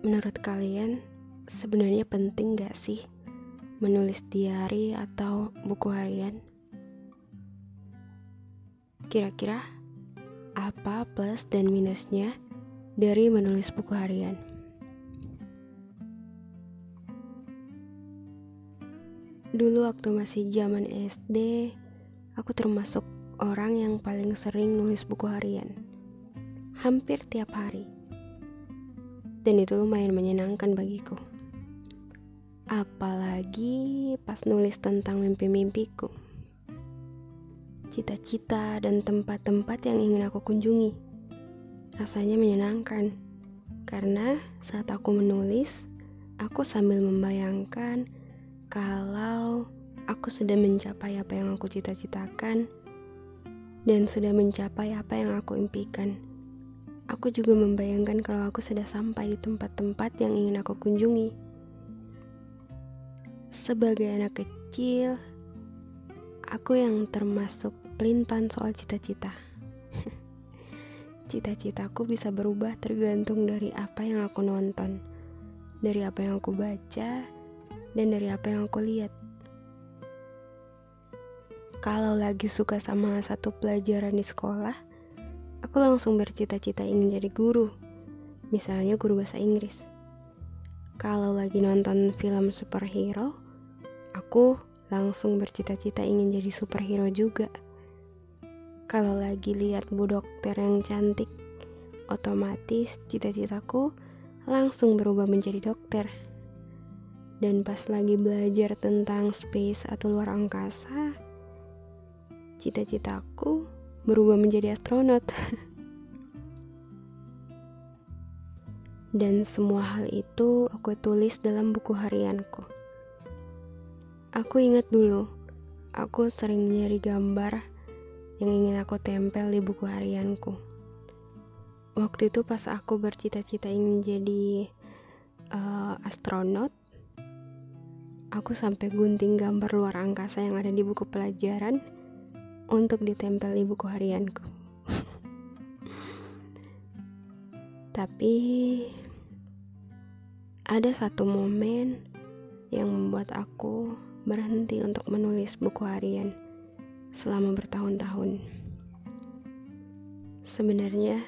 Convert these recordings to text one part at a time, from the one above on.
Menurut kalian, sebenarnya penting gak sih menulis diary atau buku harian? Kira-kira apa plus dan minusnya dari menulis buku harian? Dulu waktu masih zaman SD, aku termasuk orang yang paling sering nulis buku harian. Hampir tiap hari dan itu lumayan menyenangkan bagiku. Apalagi pas nulis tentang mimpi-mimpiku, cita-cita, dan tempat-tempat yang ingin aku kunjungi. Rasanya menyenangkan karena saat aku menulis, aku sambil membayangkan kalau aku sudah mencapai apa yang aku cita-citakan dan sudah mencapai apa yang aku impikan. Aku juga membayangkan kalau aku sudah sampai di tempat-tempat yang ingin aku kunjungi. Sebagai anak kecil, aku yang termasuk pelintan soal cita-cita. Cita-citaku bisa berubah tergantung dari apa yang aku nonton, dari apa yang aku baca, dan dari apa yang aku lihat. Kalau lagi suka sama satu pelajaran di sekolah, aku langsung bercita-cita ingin jadi guru, misalnya guru bahasa Inggris. Kalau lagi nonton film superhero, aku langsung bercita-cita ingin jadi superhero juga. Kalau lagi lihat bu dokter yang cantik, otomatis cita-citaku langsung berubah menjadi dokter. Dan pas lagi belajar tentang space atau luar angkasa, cita-citaku berubah menjadi astronot. Dan semua hal itu aku tulis dalam buku harianku. Aku ingat dulu, aku sering nyari gambar yang ingin aku tempel di buku harianku. Waktu itu pas aku bercita-cita ingin jadi uh, astronot, aku sampai gunting gambar luar angkasa yang ada di buku pelajaran untuk ditempel di buku harianku. Tapi ada satu momen yang membuat aku berhenti untuk menulis buku harian selama bertahun-tahun. Sebenarnya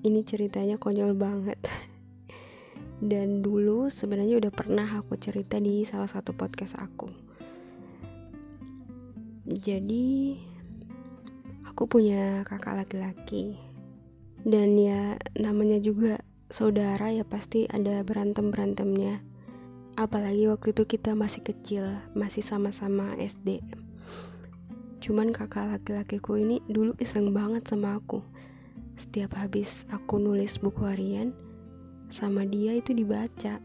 ini ceritanya konyol banget. Dan dulu sebenarnya udah pernah aku cerita di salah satu podcast aku. Jadi aku punya kakak laki-laki. Dan ya namanya juga saudara ya pasti ada berantem berantemnya apalagi waktu itu kita masih kecil masih sama-sama SD cuman kakak laki-lakiku ini dulu iseng banget sama aku. Setiap habis aku nulis buku harian sama dia itu dibaca.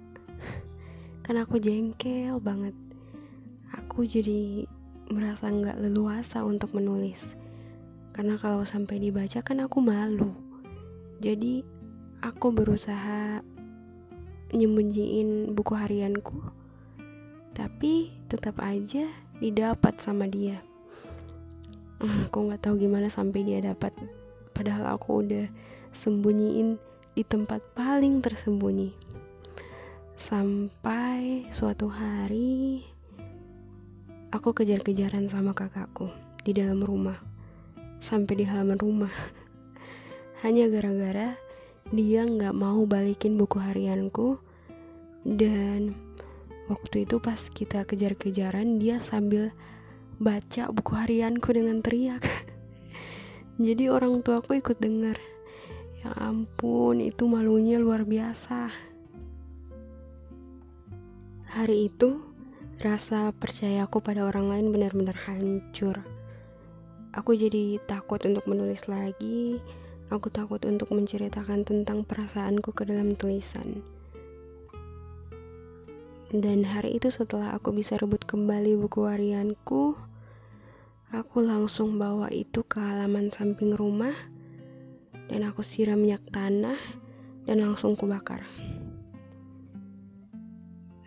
Kan aku jengkel banget. Aku jadi merasa nggak leluasa untuk menulis karena kalau sampai dibaca kan aku malu. Jadi aku berusaha nyembunyiin buku harianku tapi tetap aja didapat sama dia. Ah, aku nggak tahu gimana sampai dia dapat. Padahal aku udah sembunyiin di tempat paling tersembunyi. Sampai suatu hari aku kejar-kejaran sama kakakku di dalam rumah sampai di halaman rumah. Hanya gara-gara dia nggak mau balikin buku harianku. Dan waktu itu pas kita kejar-kejaran dia sambil baca buku harianku dengan teriak. Jadi orang tuaku ikut dengar. Ya ampun itu malunya luar biasa. Hari itu rasa percayaku pada orang lain benar-benar hancur Aku jadi takut untuk menulis lagi. Aku takut untuk menceritakan tentang perasaanku ke dalam tulisan. Dan hari itu setelah aku bisa rebut kembali buku harianku, aku langsung bawa itu ke halaman samping rumah dan aku siram minyak tanah dan langsung kubakar.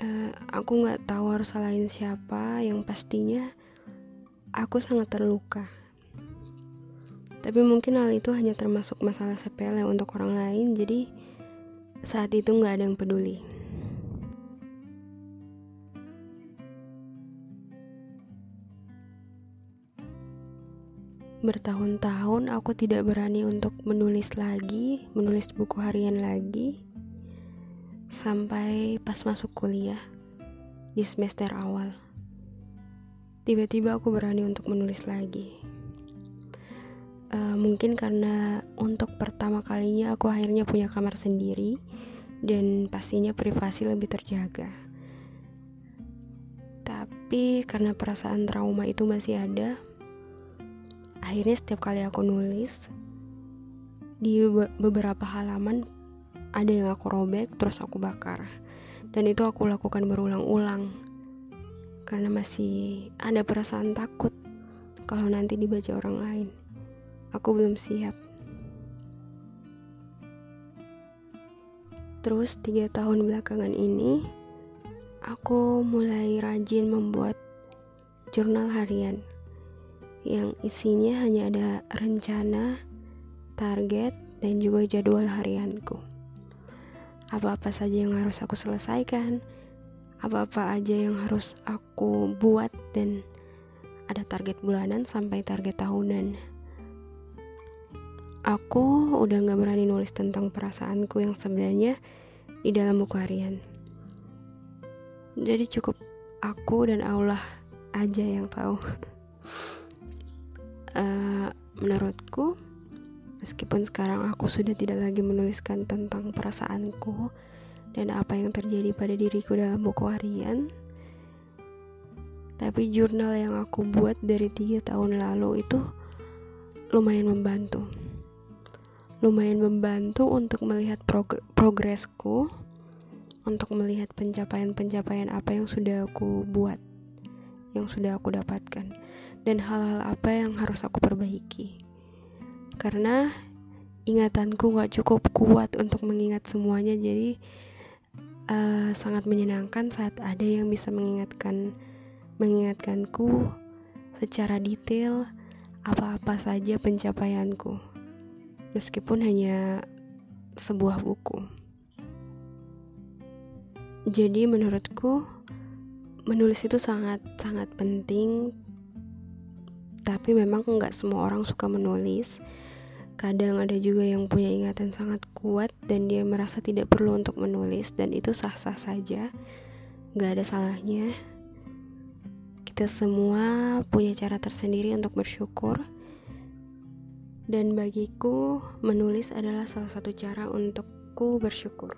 Uh, aku nggak tahu harus salahin siapa, yang pastinya aku sangat terluka. Tapi mungkin hal itu hanya termasuk masalah sepele untuk orang lain, jadi saat itu nggak ada yang peduli. Bertahun-tahun aku tidak berani untuk menulis lagi, menulis buku harian lagi, sampai pas masuk kuliah di semester awal. Tiba-tiba aku berani untuk menulis lagi. Uh, mungkin karena untuk pertama kalinya aku akhirnya punya kamar sendiri dan pastinya privasi lebih terjaga. Tapi karena perasaan trauma itu masih ada, akhirnya setiap kali aku nulis di beberapa halaman ada yang aku robek terus aku bakar dan itu aku lakukan berulang-ulang karena masih ada perasaan takut kalau nanti dibaca orang lain aku belum siap terus tiga tahun belakangan ini aku mulai rajin membuat jurnal harian yang isinya hanya ada rencana, target, dan juga jadwal harianku. Apa-apa saja yang harus aku selesaikan, apa-apa aja yang harus aku buat, dan ada target bulanan sampai target tahunan. Aku udah gak berani nulis tentang perasaanku yang sebenarnya di dalam buku harian. Jadi cukup aku dan Allah aja yang tahu. uh, menurutku meskipun sekarang aku sudah tidak lagi menuliskan tentang perasaanku dan apa yang terjadi pada diriku dalam buku harian tapi jurnal yang aku buat dari tiga tahun lalu itu lumayan membantu lumayan membantu untuk melihat prog progresku untuk melihat pencapaian-pencapaian apa yang sudah aku buat yang sudah aku dapatkan dan hal-hal apa yang harus aku perbaiki. Karena ingatanku gak cukup kuat untuk mengingat semuanya, jadi uh, sangat menyenangkan saat ada yang bisa mengingatkan mengingatkanku secara detail apa-apa saja pencapaianku, meskipun hanya sebuah buku. Jadi menurutku menulis itu sangat sangat penting tapi memang nggak semua orang suka menulis. Kadang ada juga yang punya ingatan sangat kuat dan dia merasa tidak perlu untuk menulis dan itu sah-sah saja. Nggak ada salahnya. Kita semua punya cara tersendiri untuk bersyukur dan bagiku menulis adalah salah satu cara untukku bersyukur